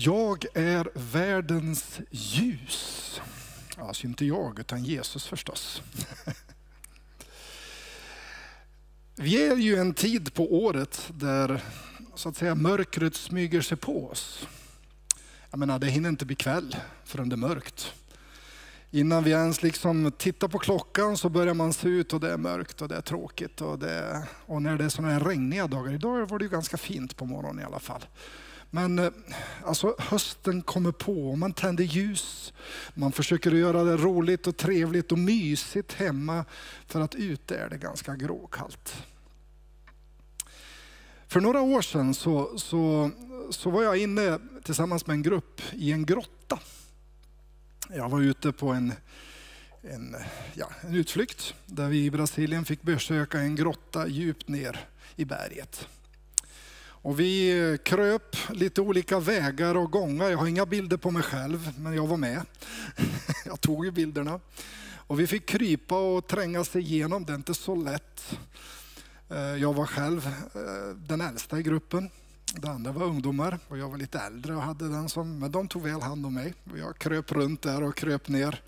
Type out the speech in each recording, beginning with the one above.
Jag är världens ljus. Alltså inte jag, utan Jesus förstås. Vi är ju en tid på året där så att säga mörkret smyger sig på oss. Jag menar, det hinner inte bli kväll förrän det är mörkt. Innan vi ens liksom tittar på klockan så börjar man se ut och det är mörkt och det är tråkigt. Och, det, och när det är sådana här regniga dagar, idag var det ju ganska fint på morgonen i alla fall. Men eh, alltså, hösten kommer på och man tänder ljus. Man försöker göra det roligt och trevligt och mysigt hemma för att ute är det ganska gråkallt. För några år sedan så, så, så var jag inne tillsammans med en grupp i en grotta. Jag var ute på en, en, ja, en utflykt där vi i Brasilien fick besöka en grotta djupt ner i berget. Och vi kröp lite olika vägar och gångar. Jag har inga bilder på mig själv, men jag var med. Jag tog ju bilderna. Och vi fick krypa och tränga sig igenom, det är inte så lätt. Eh, jag var själv eh, den äldsta i gruppen. De andra var ungdomar och jag var lite äldre och hade den som, men de tog väl hand om mig. Jag kröp runt där och kröp ner.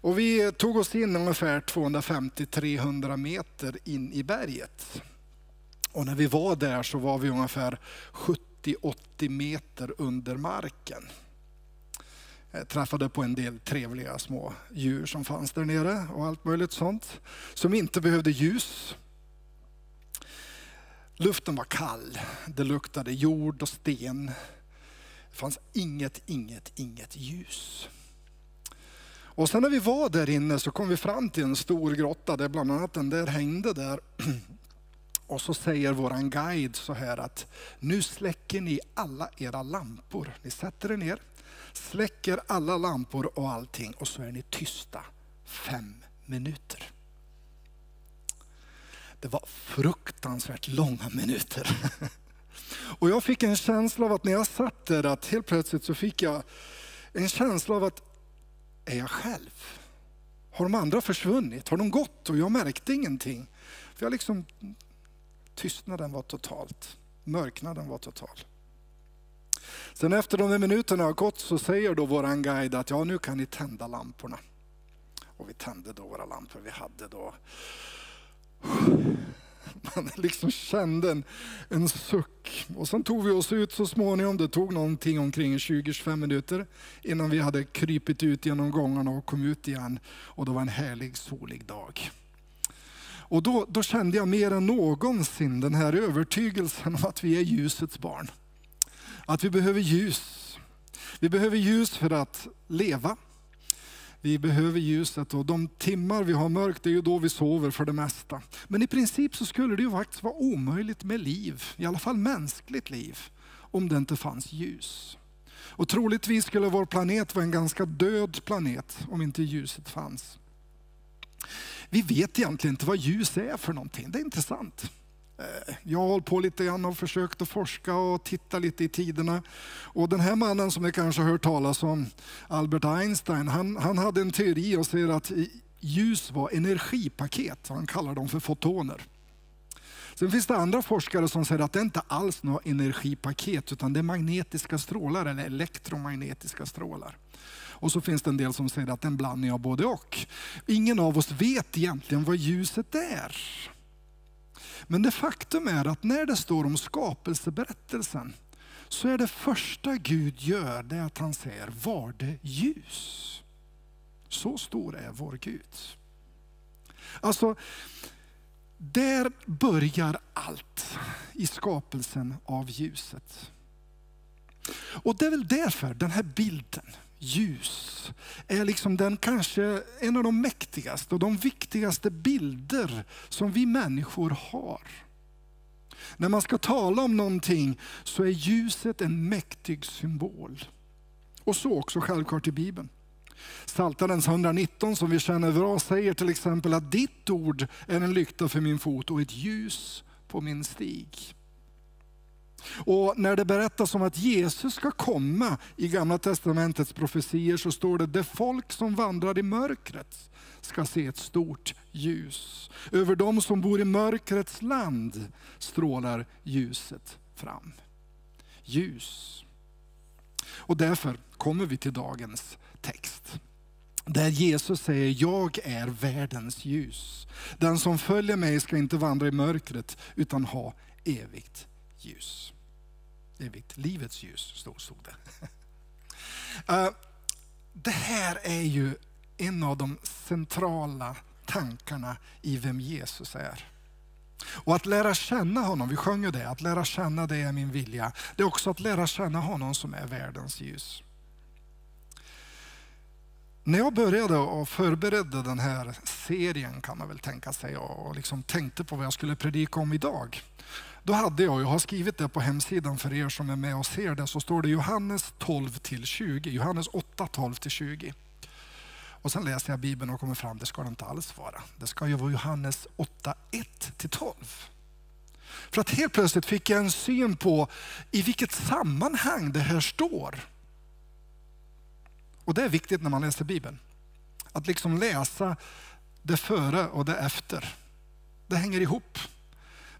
Och vi tog oss in ungefär 250-300 meter in i berget. Och när vi var där så var vi ungefär 70-80 meter under marken. Jag träffade på en del trevliga små djur som fanns där nere och allt möjligt sånt. Som inte behövde ljus. Luften var kall, det luktade jord och sten. Det fanns inget, inget, inget ljus. Och sen när vi var där inne så kom vi fram till en stor grotta där bland annat den där hängde där. Och så säger våran guide så här att nu släcker ni alla era lampor. Ni sätter er ner, släcker alla lampor och allting och så är ni tysta fem minuter. Det var fruktansvärt långa minuter. Och jag fick en känsla av att när jag satt där, att helt plötsligt så fick jag en känsla av att, är jag själv? Har de andra försvunnit? Har de gått och jag märkte ingenting? För jag liksom, tystnaden var totalt, mörknaden var total. Sen efter de där minuterna har gått så säger då våran guide att ja, nu kan ni tända lamporna. Och vi tände då våra lampor. Vi hade då man liksom kände en, en suck. Och sen tog vi oss ut så småningom. Det tog någonting omkring 20-25 minuter innan vi hade krypit ut genom gångarna och kom ut igen. Och det var en härlig solig dag. Och då, då kände jag mer än någonsin den här övertygelsen om att vi är ljusets barn. Att vi behöver ljus. Vi behöver ljus för att leva. Vi behöver ljuset och de timmar vi har mörkt, det är ju då vi sover för det mesta. Men i princip så skulle det ju faktiskt vara omöjligt med liv, i alla fall mänskligt liv, om det inte fanns ljus. Och troligtvis skulle vår planet vara en ganska död planet om inte ljuset fanns. Vi vet egentligen inte vad ljus är för någonting, det är intressant. Eh, jag har hållit på lite grann och försökt att forska och titta lite i tiderna. Och den här mannen som ni kanske har hört talas om, Albert Einstein, han, han hade en teori och säger att ljus var energipaket, han kallar dem för fotoner. Sen finns det andra forskare som säger att det inte alls är några energipaket utan det är magnetiska strålar eller elektromagnetiska strålar. Och så finns det en del som säger att det är en blandning av både och. Ingen av oss vet egentligen vad ljuset är. Men det faktum är att när det står om skapelseberättelsen så är det första Gud gör det att han säger, var det ljus? Så stor är vår Gud. Alltså, där börjar allt i skapelsen av ljuset. Och det är väl därför den här bilden ljus är liksom den kanske en av de mäktigaste och de viktigaste bilder som vi människor har. När man ska tala om någonting så är ljuset en mäktig symbol. Och så också självklart i Bibeln. Psaltarens 119 som vi känner bra säger till exempel att ditt ord är en lykta för min fot och ett ljus på min stig. Och när det berättas om att Jesus ska komma i Gamla Testamentets profetier så står det, det folk som vandrar i mörkret ska se ett stort ljus. Över dem som bor i mörkrets land strålar ljuset fram. Ljus. Och därför kommer vi till dagens text. Där Jesus säger, jag är världens ljus. Den som följer mig ska inte vandra i mörkret utan ha evigt ljus. Evigt livets ljus, stod det. Eh, det här är ju en av de centrala tankarna i vem Jesus är. Och att lära känna honom, vi sjöng ju det, att lära känna det är min vilja. Det är också att lära känna honom som är världens ljus. När jag började och förberedde den här serien kan man väl tänka sig och liksom tänkte på vad jag skulle predika om idag. Då hade jag, jag har skrivit det på hemsidan för er som är med och ser det, så står det Johannes 12 till 20, Johannes 8, 12 till 20. Och sen läser jag Bibeln och kommer fram, det ska det inte alls vara. Det ska ju vara Johannes 8, 1 till 12. För att helt plötsligt fick jag en syn på i vilket sammanhang det här står. Och det är viktigt när man läser Bibeln. Att liksom läsa det före och det efter. Det hänger ihop.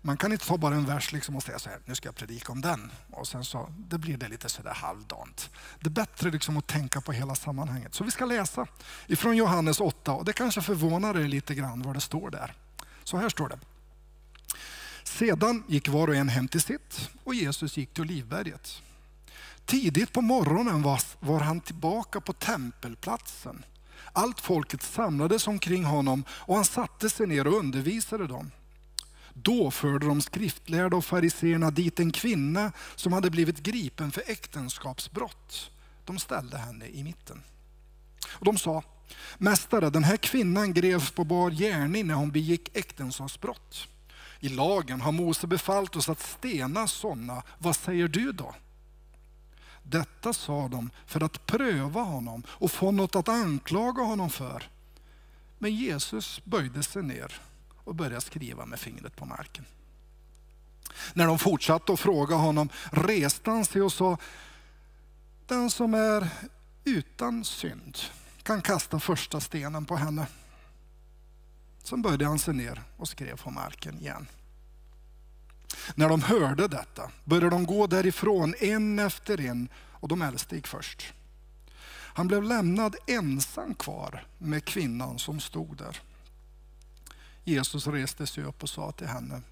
Man kan inte ta bara en vers liksom och säga så här, nu ska jag predika om den. Och sen så det blir det lite sådär halvdant. Det är bättre liksom att tänka på hela sammanhanget. Så vi ska läsa ifrån Johannes 8 och det kanske förvånar er lite grann vad det står där. Så här står det. Sedan gick var och en hem till sitt och Jesus gick till Olivberget. Tidigt på morgonen var, var han tillbaka på tempelplatsen. Allt folket samlades omkring honom och han satte sig ner och undervisade dem. Då förde de skriftlärda och fariseerna dit en kvinna som hade blivit gripen för äktenskapsbrott. De ställde henne i mitten. Och de sa, Mästare, den här kvinnan greps på bar gärning när hon begick äktenskapsbrott. I lagen har Mose befallt oss att stena sådana. Vad säger du då? Detta sa de för att pröva honom och få något att anklaga honom för. Men Jesus böjde sig ner och började skriva med fingret på marken. När de fortsatte att fråga honom reste han sig och sa, den som är utan synd kan kasta första stenen på henne. Sen böjde han sig ner och skrev på marken igen. När de hörde detta började de gå därifrån en efter en och de äldste gick först. Han blev lämnad ensam kvar med kvinnan som stod där. Jesus reste sig upp och sa till henne,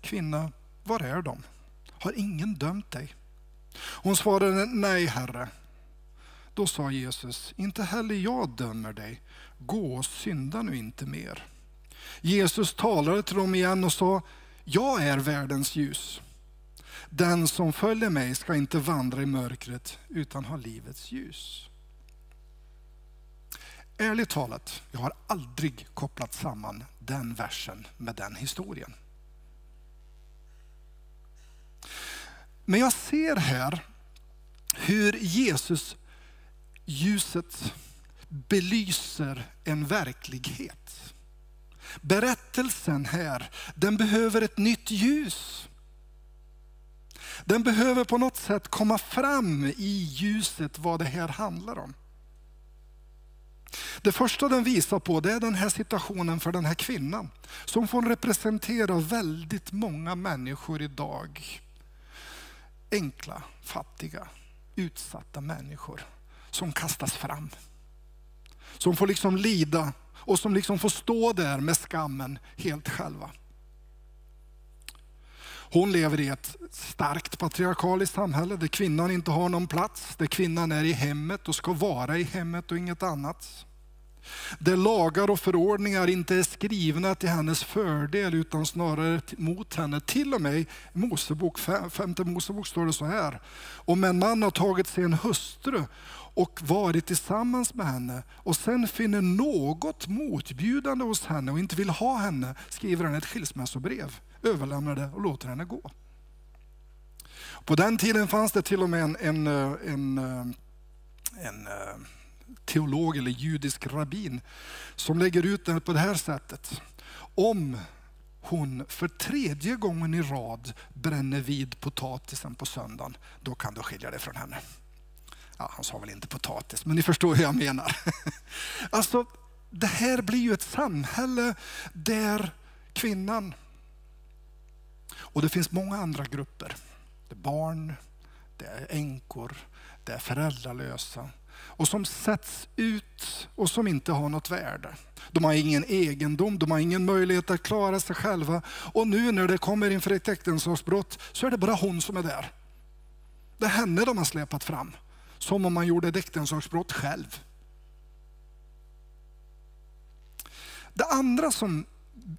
kvinna, var är de? Har ingen dömt dig? Hon svarade, nej herre. Då sa Jesus, inte heller jag dömer dig. Gå och synda nu inte mer. Jesus talade till dem igen och sa, jag är världens ljus. Den som följer mig ska inte vandra i mörkret utan ha livets ljus. Ärligt talat, jag har aldrig kopplat samman den versen med den historien. Men jag ser här hur Jesus ljuset belyser en verklighet. Berättelsen här, den behöver ett nytt ljus. Den behöver på något sätt komma fram i ljuset vad det här handlar om. Det första den visar på det är den här situationen för den här kvinnan som får representera väldigt många människor idag. Enkla, fattiga, utsatta människor som kastas fram. Som får liksom lida och som liksom får stå där med skammen helt själva. Hon lever i ett starkt patriarkaliskt samhälle där kvinnan inte har någon plats, där kvinnan är i hemmet och ska vara i hemmet och inget annat. Där lagar och förordningar inte är skrivna till hennes fördel utan snarare mot henne. Till och med i Mosebok, femte Mosebok står det så här. Om en man har tagit sig en hustru och varit tillsammans med henne och sen finner något motbjudande hos henne och inte vill ha henne skriver han ett skilsmässobrev, överlämnar det och låter henne gå. På den tiden fanns det till och med en, en, eh, en, eh, en eh, teolog eller judisk rabbin som lägger ut den på det här sättet. Om hon för tredje gången i rad bränner vid potatisen på söndagen, då kan du skilja dig från henne. Ja, han sa väl inte potatis, men ni förstår hur jag menar. Alltså, det här blir ju ett samhälle där kvinnan, och det finns många andra grupper, det är barn, det är änkor, det är föräldralösa och som sätts ut och som inte har något värde. De har ingen egendom, de har ingen möjlighet att klara sig själva. Och nu när det kommer inför ett äktenskapsbrott så är det bara hon som är där. Det är henne de har släpat fram. Som om man gjorde ett äktenskapsbrott själv. Det andra som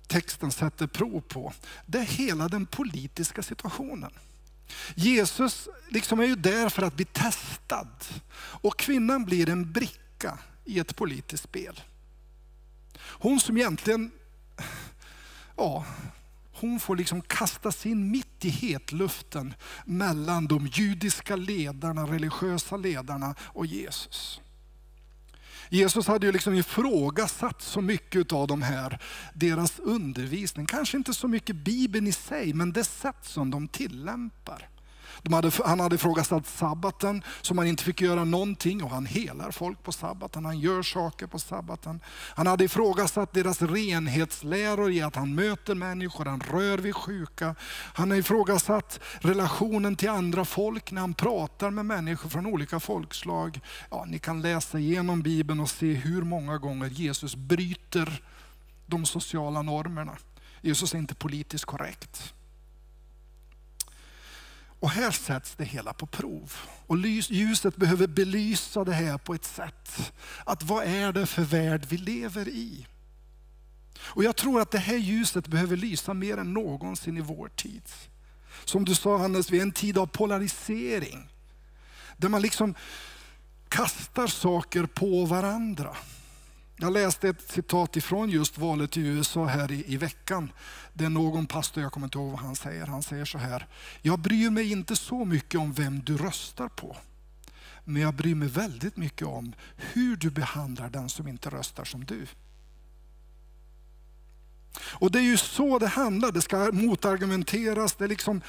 texten sätter prov på, det är hela den politiska situationen. Jesus liksom är ju där för att bli testad och kvinnan blir en bricka i ett politiskt spel. Hon som egentligen, ja, hon får liksom kastas in mitt i hetluften mellan de judiska ledarna, religiösa ledarna och Jesus. Jesus hade ju liksom ifrågasatt så mycket av de här, deras undervisning. Kanske inte så mycket Bibeln i sig, men det sätt som de tillämpar. De hade, han hade ifrågasatt sabbaten, som man inte fick göra någonting och han helar folk på sabbaten, han gör saker på sabbaten. Han hade ifrågasatt deras renhetsläror i att han möter människor, han rör vid sjuka. Han har ifrågasatt relationen till andra folk när han pratar med människor från olika folkslag. Ja, ni kan läsa igenom Bibeln och se hur många gånger Jesus bryter de sociala normerna. Jesus är inte politiskt korrekt. Och här sätts det hela på prov. Och ljuset behöver belysa det här på ett sätt. Att vad är det för värld vi lever i? Och jag tror att det här ljuset behöver lysa mer än någonsin i vår tid. Som du sa Hannes, vi är en tid av polarisering. Där man liksom kastar saker på varandra. Jag läste ett citat ifrån just valet i USA här i, i veckan. Det är någon pastor, jag kommer inte ihåg vad han säger. Han säger så här. Jag bryr mig inte så mycket om vem du röstar på. Men jag bryr mig väldigt mycket om hur du behandlar den som inte röstar som du. Och det är ju så det handlar, det ska motargumenteras. Det liksom,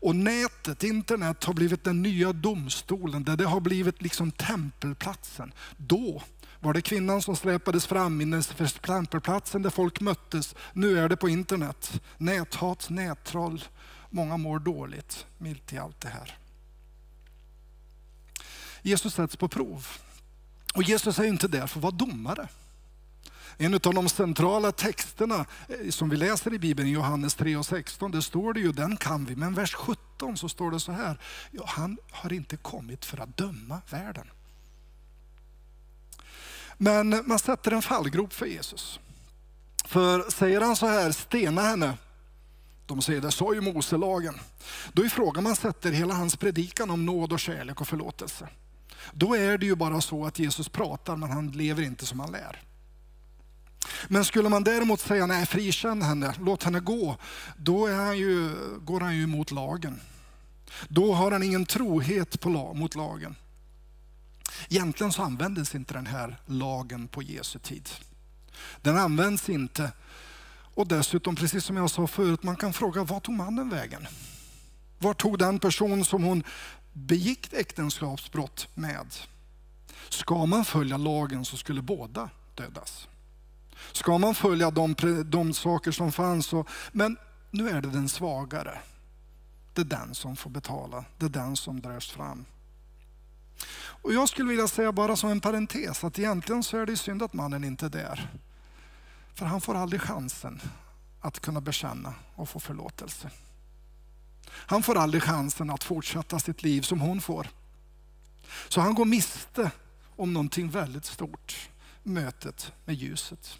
och nätet, internet har blivit den nya domstolen, där det har blivit liksom tempelplatsen. Då var det kvinnan som släpades fram inne för tempelplatsen där folk möttes. Nu är det på internet. Näthat, nättroll. Många mår dåligt milt i allt det här. Jesus sätts på prov. Och Jesus är inte där för att vara domare. En av de centrala texterna eh, som vi läser i Bibeln, i Johannes 3 och 16, det står det ju, den kan vi. Men vers 17 så står det så här, han har inte kommit för att döma världen. Men man sätter en fallgrop för Jesus. För säger han så här, stena henne, de säger det sa ju Moselagen. Då ifrågasätter hela hans predikan om nåd och kärlek och förlåtelse. Då är det ju bara så att Jesus pratar men han lever inte som han lär. Men skulle man däremot säga nej, frikänn henne, låt henne gå, då är han ju, går han ju emot lagen. Då har han ingen trohet på, mot lagen. Egentligen så användes inte den här lagen på Jesu tid. Den används inte. Och dessutom, precis som jag sa förut, man kan fråga, var tog mannen vägen? Var tog den person som hon begick äktenskapsbrott med? Ska man följa lagen så skulle båda dödas. Ska man följa de, de saker som fanns, så, men nu är det den svagare. Det är den som får betala, det är den som dras fram. Och jag skulle vilja säga bara som en parentes att egentligen så är det synd att mannen inte är där. För han får aldrig chansen att kunna bekänna och få förlåtelse. Han får aldrig chansen att fortsätta sitt liv som hon får. Så han går miste om någonting väldigt stort, mötet med ljuset.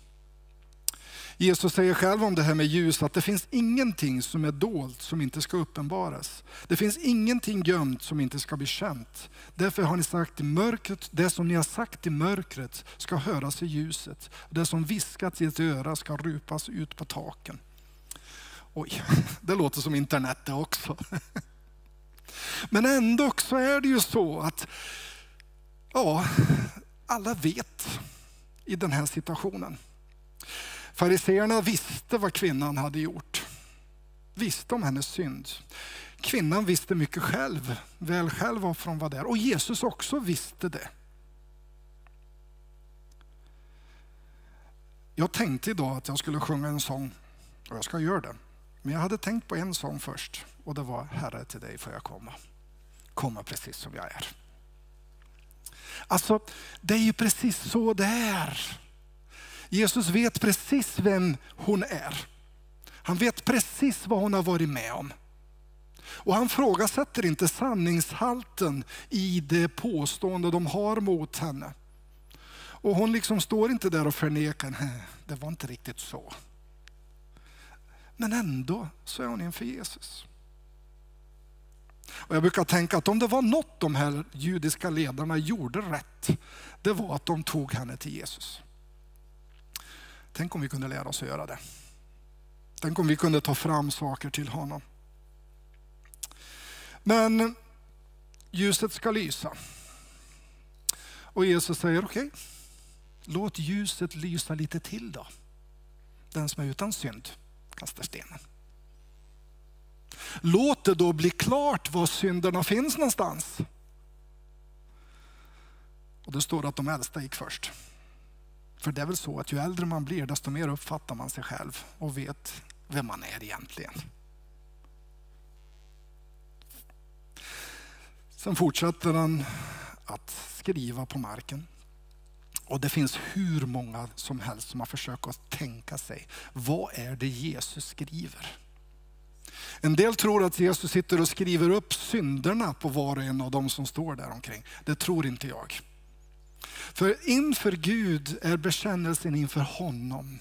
Jesus säger själv om det här med ljus att det finns ingenting som är dolt som inte ska uppenbaras. Det finns ingenting gömt som inte ska bli känt. Därför har ni sagt i mörkret, det som ni har sagt i mörkret ska höras i ljuset. Det som viskats i ett öra ska rupas ut på taken. Oj, det låter som internet det också. Men ändå så är det ju så att ja, alla vet i den här situationen. Fariseerna visste vad kvinnan hade gjort. Visste om hennes synd. Kvinnan visste mycket själv, väl själv varför hon var där. Och Jesus också visste det. Jag tänkte idag att jag skulle sjunga en sång, och jag ska göra det. Men jag hade tänkt på en sång först och det var Herre till dig får jag komma. Komma precis som jag är. Alltså, det är ju precis så det är. Jesus vet precis vem hon är. Han vet precis vad hon har varit med om. Och han frågasätter inte sanningshalten i det påstående de har mot henne. Och hon liksom står inte där och förnekar, det var inte riktigt så. Men ändå så är hon inför Jesus. Och jag brukar tänka att om det var något de här judiska ledarna gjorde rätt, det var att de tog henne till Jesus. Tänk om vi kunde lära oss att göra det. Tänk om vi kunde ta fram saker till honom. Men ljuset ska lysa. Och Jesus säger okej, okay, låt ljuset lysa lite till då. Den som är utan synd kastar stenen. Låt det då bli klart var synderna finns någonstans. Och det står att de äldsta gick först. För det är väl så att ju äldre man blir desto mer uppfattar man sig själv och vet vem man är egentligen. Sen fortsätter han att skriva på marken. Och det finns hur många som helst som har försökt att tänka sig, vad är det Jesus skriver? En del tror att Jesus sitter och skriver upp synderna på var och en av dem som står där omkring. Det tror inte jag. För inför Gud är bekännelsen inför honom.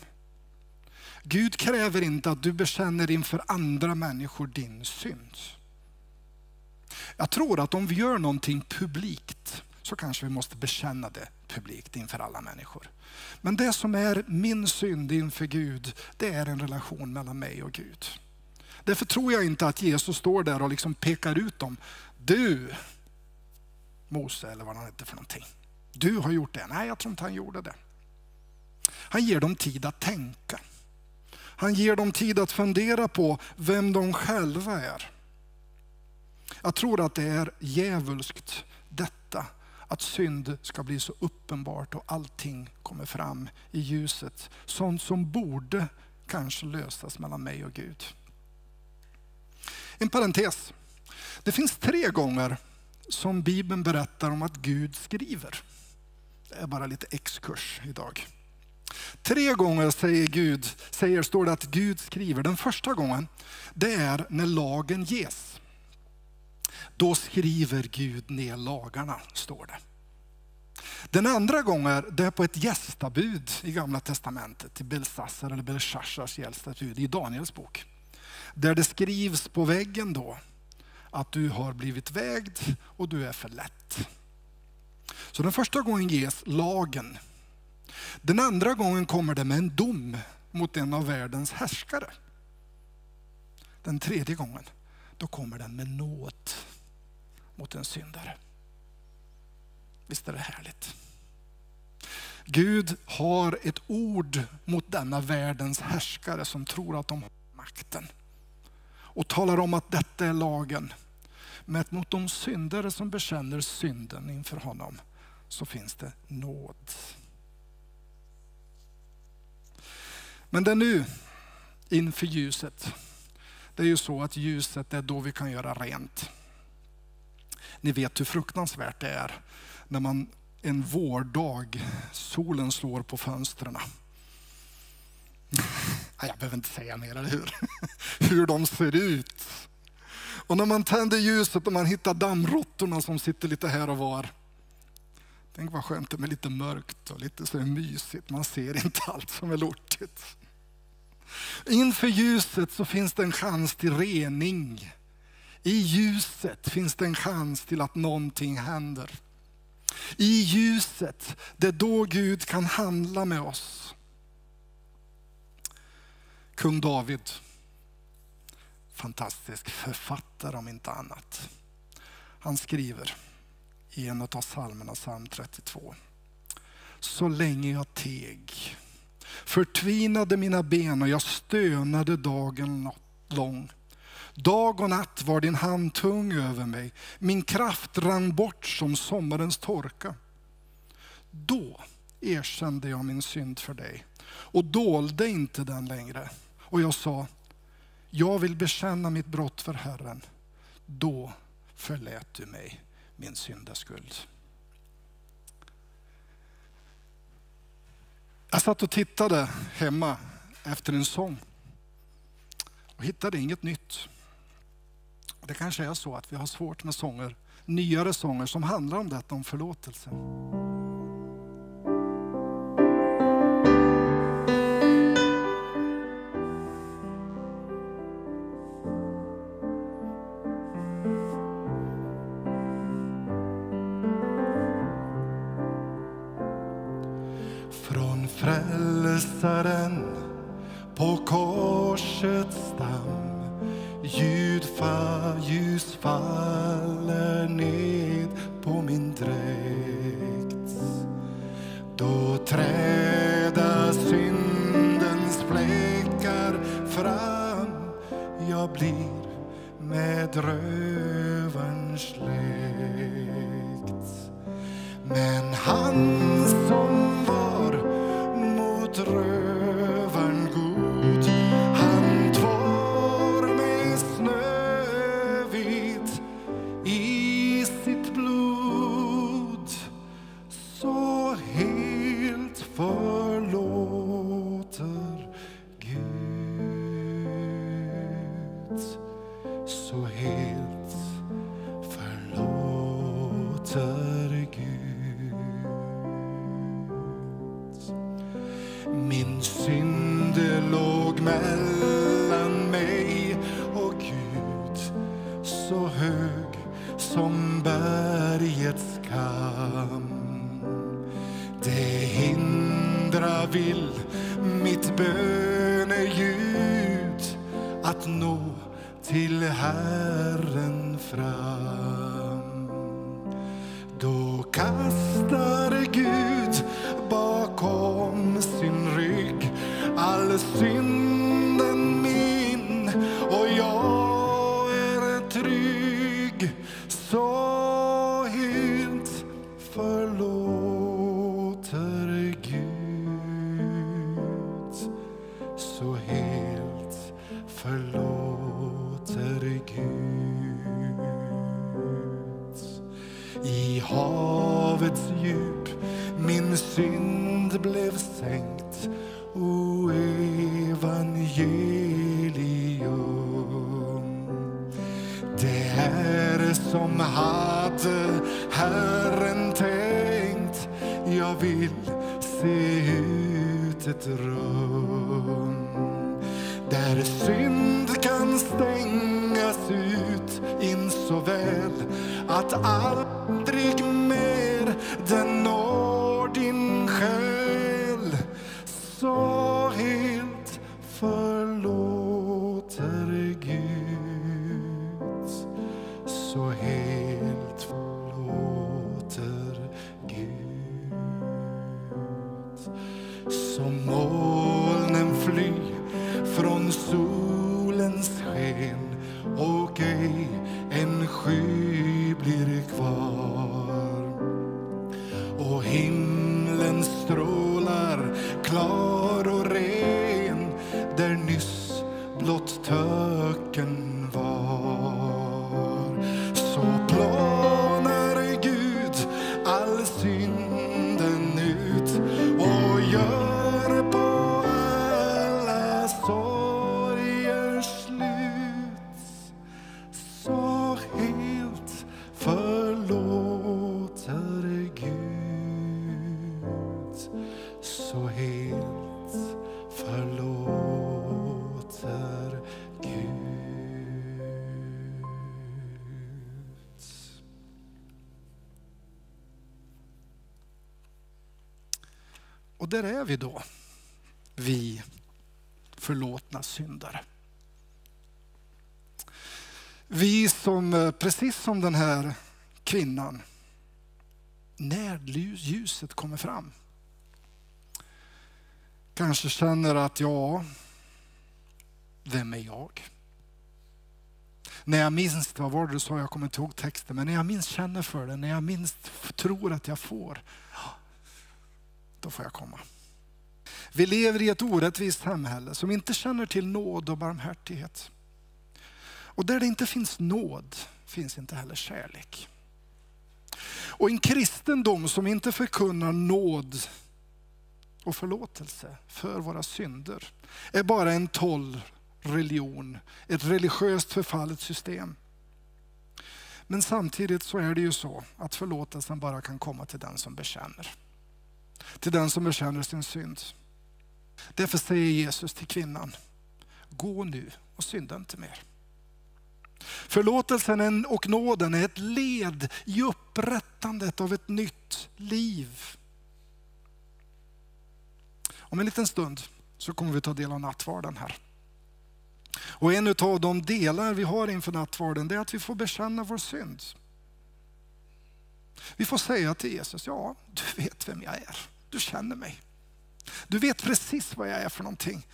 Gud kräver inte att du bekänner inför andra människor din synd. Jag tror att om vi gör någonting publikt så kanske vi måste bekänna det publikt inför alla människor. Men det som är min synd inför Gud, det är en relation mellan mig och Gud. Därför tror jag inte att Jesus står där och liksom pekar ut dem. Du, Mose eller vad han heter för någonting. Du har gjort det. Nej, jag tror inte han gjorde det. Han ger dem tid att tänka. Han ger dem tid att fundera på vem de själva är. Jag tror att det är djävulskt detta att synd ska bli så uppenbart och allting kommer fram i ljuset. Sånt som borde kanske lösas mellan mig och Gud. En parentes. Det finns tre gånger som Bibeln berättar om att Gud skriver. Det är bara lite exkurs idag. Tre gånger säger Gud, säger, står det att Gud skriver. Den första gången, det är när lagen ges. Då skriver Gud ner lagarna, står det. Den andra gången, det är på ett gästabud i Gamla Testamentet, i Belsassar eller Belshazzars gästabud i Daniels bok. Där det skrivs på väggen då att du har blivit vägd och du är för lätt. Så den första gången ges lagen. Den andra gången kommer det med en dom mot en av världens härskare. Den tredje gången, då kommer den med nåd mot en syndare. Visst är det härligt? Gud har ett ord mot denna världens härskare som tror att de har makten. Och talar om att detta är lagen. Men mot de syndare som bekänner synden inför honom så finns det nåd. Men det är nu inför ljuset. Det är ju så att ljuset är då vi kan göra rent. Ni vet hur fruktansvärt det är när man en vårdag, solen slår på fönstren. Jag behöver inte säga mer, eller hur? Hur de ser ut. Och när man tänder ljuset och man hittar dammråttorna som sitter lite här och var. Tänk vad skönt det är med lite mörkt och lite så mysigt. Man ser inte allt som är lortigt. Inför ljuset så finns det en chans till rening. I ljuset finns det en chans till att någonting händer. I ljuset, det är då Gud kan handla med oss. Kung David, fantastisk författare om inte annat. Han skriver i en av psalmerna, psalm 32. Så länge jag teg förtvinade mina ben och jag stönade dagen lång. Dag och natt var din hand tung över mig, min kraft rann bort som sommarens torka. Då erkände jag min synd för dig och dolde inte den längre. Och jag sa, jag vill bekänna mitt brott för Herren. Då förlät du mig min syndaskuld. Jag satt och tittade hemma efter en sång och hittade inget nytt. Det kanske är så att vi har svårt med sånger, nyare sånger som handlar om detta, om förlåtelse. pasará. Trygg så så helt Och där är vi då, vi förlåtna syndare. Vi som, eh, precis som den här kvinnan, när ljuset kommer fram, kanske känner att ja, vem är jag? När jag minst, vad var det du sa, jag kommer inte ihåg texten, men när jag minst känner för det, när jag minst tror att jag får, ja, då får jag komma. Vi lever i ett orättvist samhälle som inte känner till nåd och barmhärtighet. Och där det inte finns nåd finns inte heller kärlek. Och en kristendom som inte förkunnar nåd och förlåtelse för våra synder är bara en toll religion, ett religiöst förfallet system. Men samtidigt så är det ju så att förlåtelsen bara kan komma till den som bekänner. Till den som bekänner sin synd. Därför säger Jesus till kvinnan, gå nu och synda inte mer. Förlåtelsen och nåden är ett led i upprättandet av ett nytt liv. Om en liten stund så kommer vi ta del av nattvarden här. Och en av de delar vi har inför nattvarden är att vi får bekänna vår synd. Vi får säga till Jesus, ja du vet vem jag är, du känner mig. Du vet precis vad jag är för någonting.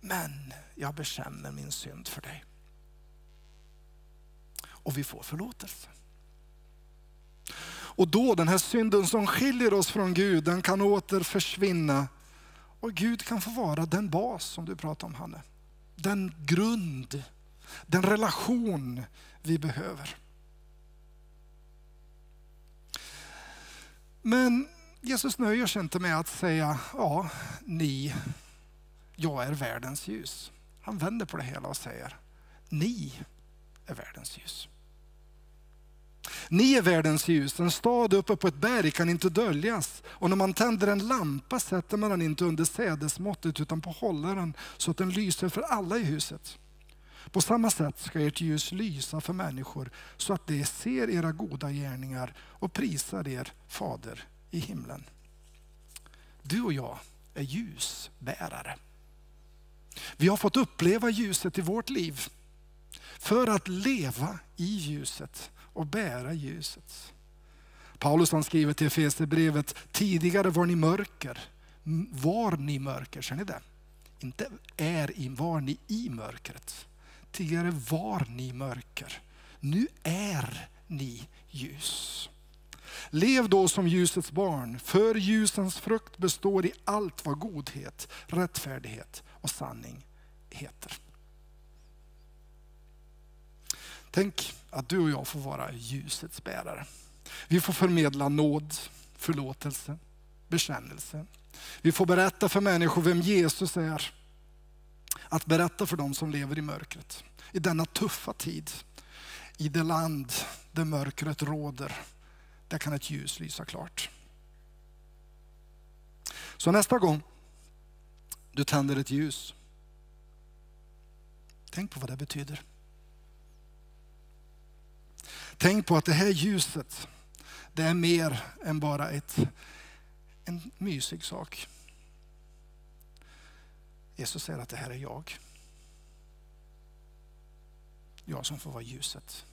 Men jag bekänner min synd för dig. Och vi får förlåtelse. Och då, den här synden som skiljer oss från Gud, den kan åter försvinna. Och Gud kan få vara den bas som du pratar om Hanne. Den grund, den relation vi behöver. Men Jesus nöjer sig inte med att säga, ja, ni, jag är världens ljus. Han vänder på det hela och säger, ni är världens ljus. Ni är världens ljus. En stad uppe på ett berg kan inte döljas. Och när man tänder en lampa sätter man den inte under sädesmåttet utan på hållaren så att den lyser för alla i huset. På samma sätt ska ert ljus lysa för människor så att de ser era goda gärningar och prisar er fader i himlen. Du och jag är ljusbärare. Vi har fått uppleva ljuset i vårt liv för att leva i ljuset och bära ljuset. Paulus han skriver till Efesierbrevet, tidigare var ni mörker. Var ni mörker, känner ni det? Inte är i, var ni i mörkret. Tidigare var ni mörker. Nu är ni ljus. Lev då som ljusets barn, för ljusens frukt består i allt vad godhet, rättfärdighet och sanning heter. Tänk att du och jag får vara ljusets bärare. Vi får förmedla nåd, förlåtelse, bekännelse. Vi får berätta för människor vem Jesus är. Att berätta för dem som lever i mörkret. I denna tuffa tid, i det land där mörkret råder, där kan ett ljus lysa klart. Så nästa gång du tänder ett ljus, tänk på vad det betyder. Tänk på att det här ljuset, det är mer än bara ett, en mysig sak. Jesus säger att det här är jag. Jag som får vara ljuset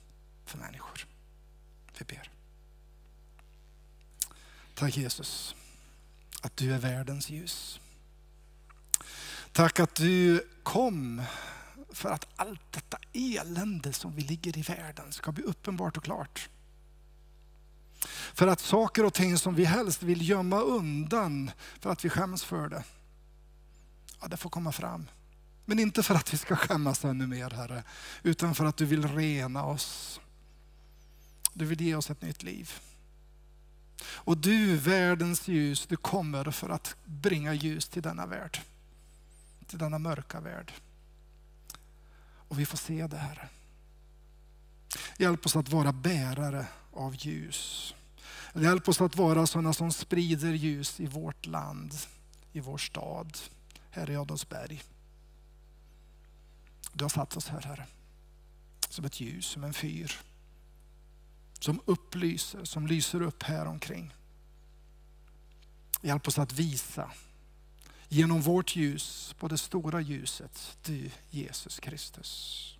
för människor. Vi ber. Tack Jesus att du är världens ljus. Tack att du kom för att allt detta elände som vi ligger i världen ska bli uppenbart och klart. För att saker och ting som vi helst vill gömma undan för att vi skäms för det, ja, det får komma fram. Men inte för att vi ska skämmas ännu mer Herre, utan för att du vill rena oss. Du vill ge oss ett nytt liv. Och du, världens ljus, du kommer för att bringa ljus till denna värld. Till denna mörka värld. Och vi får se det här. Hjälp oss att vara bärare av ljus. Hjälp oss att vara sådana som sprider ljus i vårt land, i vår stad, här i Adolfsberg. Du har satt oss här, Herre, som ett ljus, som en fyr. Som upplyser, som lyser upp här omkring. Hjälp oss att visa genom vårt ljus på det stora ljuset, du Jesus Kristus.